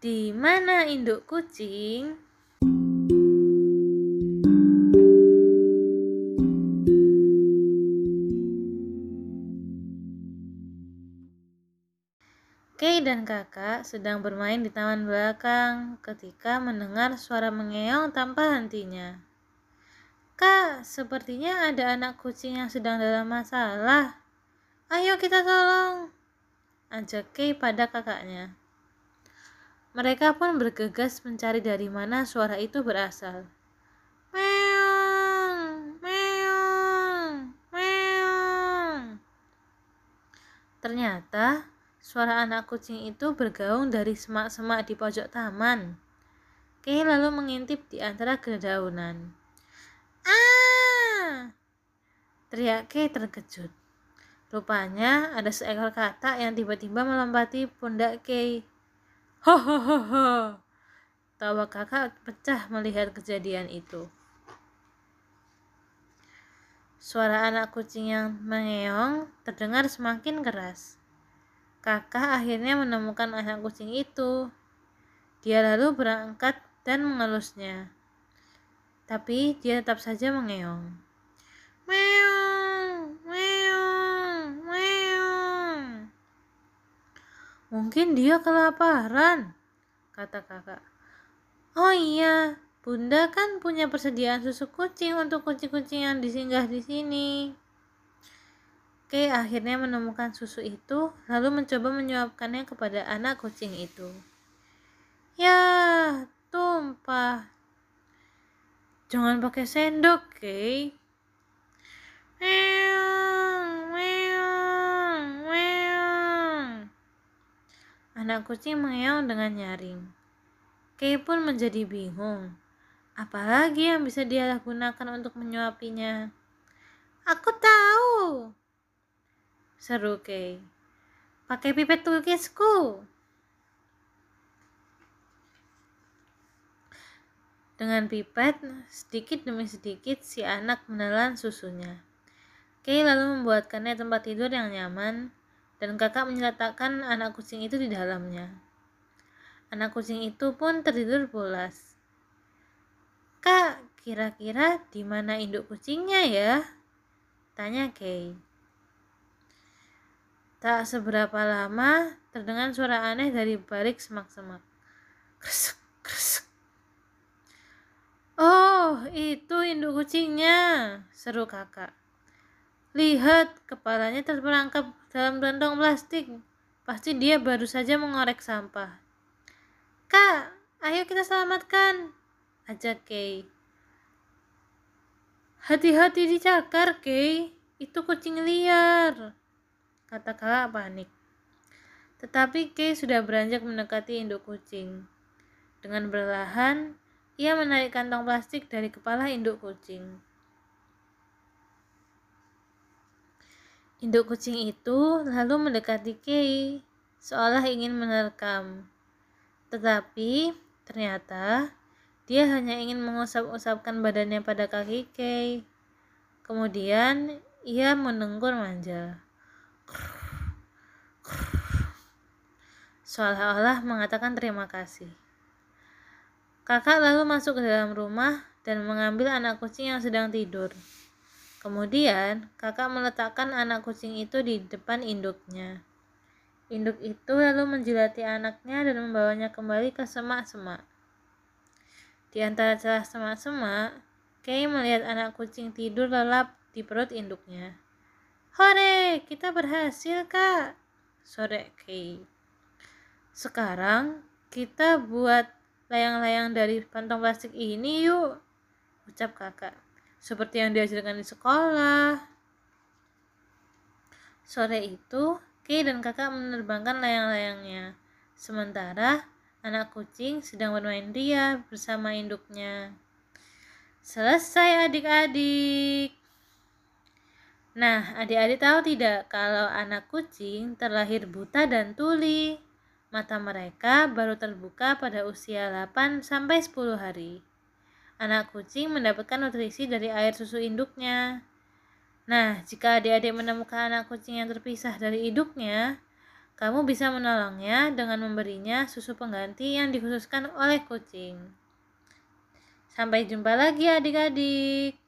Di mana induk kucing? Kay dan kakak sedang bermain di taman belakang ketika mendengar suara mengeong tanpa hentinya. Kak, sepertinya ada anak kucing yang sedang dalam masalah. Ayo kita tolong, ajak Kay pada kakaknya. Mereka pun bergegas mencari dari mana suara itu berasal. Meong, meong, meong. Ternyata Suara anak kucing itu bergaung dari semak-semak di pojok taman. Kay lalu mengintip di antara kedaunan. Ah! Teriak Kay terkejut. Rupanya ada seekor katak yang tiba-tiba melompati pundak Kay. Ho. Tawa kakak pecah melihat kejadian itu. Suara anak kucing yang mengeong terdengar semakin keras. Kakak akhirnya menemukan anak kucing itu. Dia lalu berangkat dan mengelusnya. Tapi dia tetap saja mengeong. Meong, meong, meong. Mungkin dia kelaparan, kata kakak. Oh iya, Bunda kan punya persediaan susu kucing untuk kucing-kucing yang disinggah di sini. Kay akhirnya menemukan susu itu, lalu mencoba menyuapkannya kepada anak kucing itu. Ya, tumpah. Jangan pakai sendok, Kay. Meong, meong, meong. Anak kucing mengeong dengan nyaring. Kay pun menjadi bingung. Apalagi yang bisa dia gunakan untuk menyuapinya? Aku tahu, Seru Kay. Pakai pipet tulkisku. Dengan pipet, sedikit demi sedikit si anak menelan susunya. Kay lalu membuatkannya tempat tidur yang nyaman, dan kakak menyeletakkan anak kucing itu di dalamnya. Anak kucing itu pun tertidur pulas. Kak, kira-kira di mana induk kucingnya ya? Tanya Kay. Tak seberapa lama, terdengar suara aneh dari balik semak-semak. Kresek, kresek. Oh, itu induk kucingnya, seru kakak. Lihat, kepalanya terperangkap dalam kantong plastik. Pasti dia baru saja mengorek sampah. Kak, ayo kita selamatkan, ajak Kay. Hati-hati dicakar, Kay. Itu kucing liar kata kakak panik. Tetapi Kay sudah beranjak mendekati induk kucing. Dengan berlahan, ia menarik kantong plastik dari kepala induk kucing. Induk kucing itu lalu mendekati Kay, seolah ingin menerkam. Tetapi ternyata dia hanya ingin mengusap-usapkan badannya pada kaki Kay. Kemudian ia menengkur manja seolah-olah mengatakan terima kasih. Kakak lalu masuk ke dalam rumah dan mengambil anak kucing yang sedang tidur. Kemudian, kakak meletakkan anak kucing itu di depan induknya. Induk itu lalu menjilati anaknya dan membawanya kembali ke semak-semak. Di antara celah semak-semak, Kay melihat anak kucing tidur lelap di perut induknya. Hore, kita berhasil kak. Sore Kay. Sekarang kita buat layang-layang dari kantong plastik ini yuk. Ucap kakak. Seperti yang diajarkan di sekolah. Sore itu, Kay dan kakak menerbangkan layang-layangnya. Sementara anak kucing sedang bermain ria bersama induknya. Selesai adik-adik. Nah, adik-adik tahu tidak kalau anak kucing terlahir buta dan tuli? Mata mereka baru terbuka pada usia 8 sampai 10 hari. Anak kucing mendapatkan nutrisi dari air susu induknya. Nah, jika adik-adik menemukan anak kucing yang terpisah dari induknya, kamu bisa menolongnya dengan memberinya susu pengganti yang dikhususkan oleh kucing. Sampai jumpa lagi adik-adik.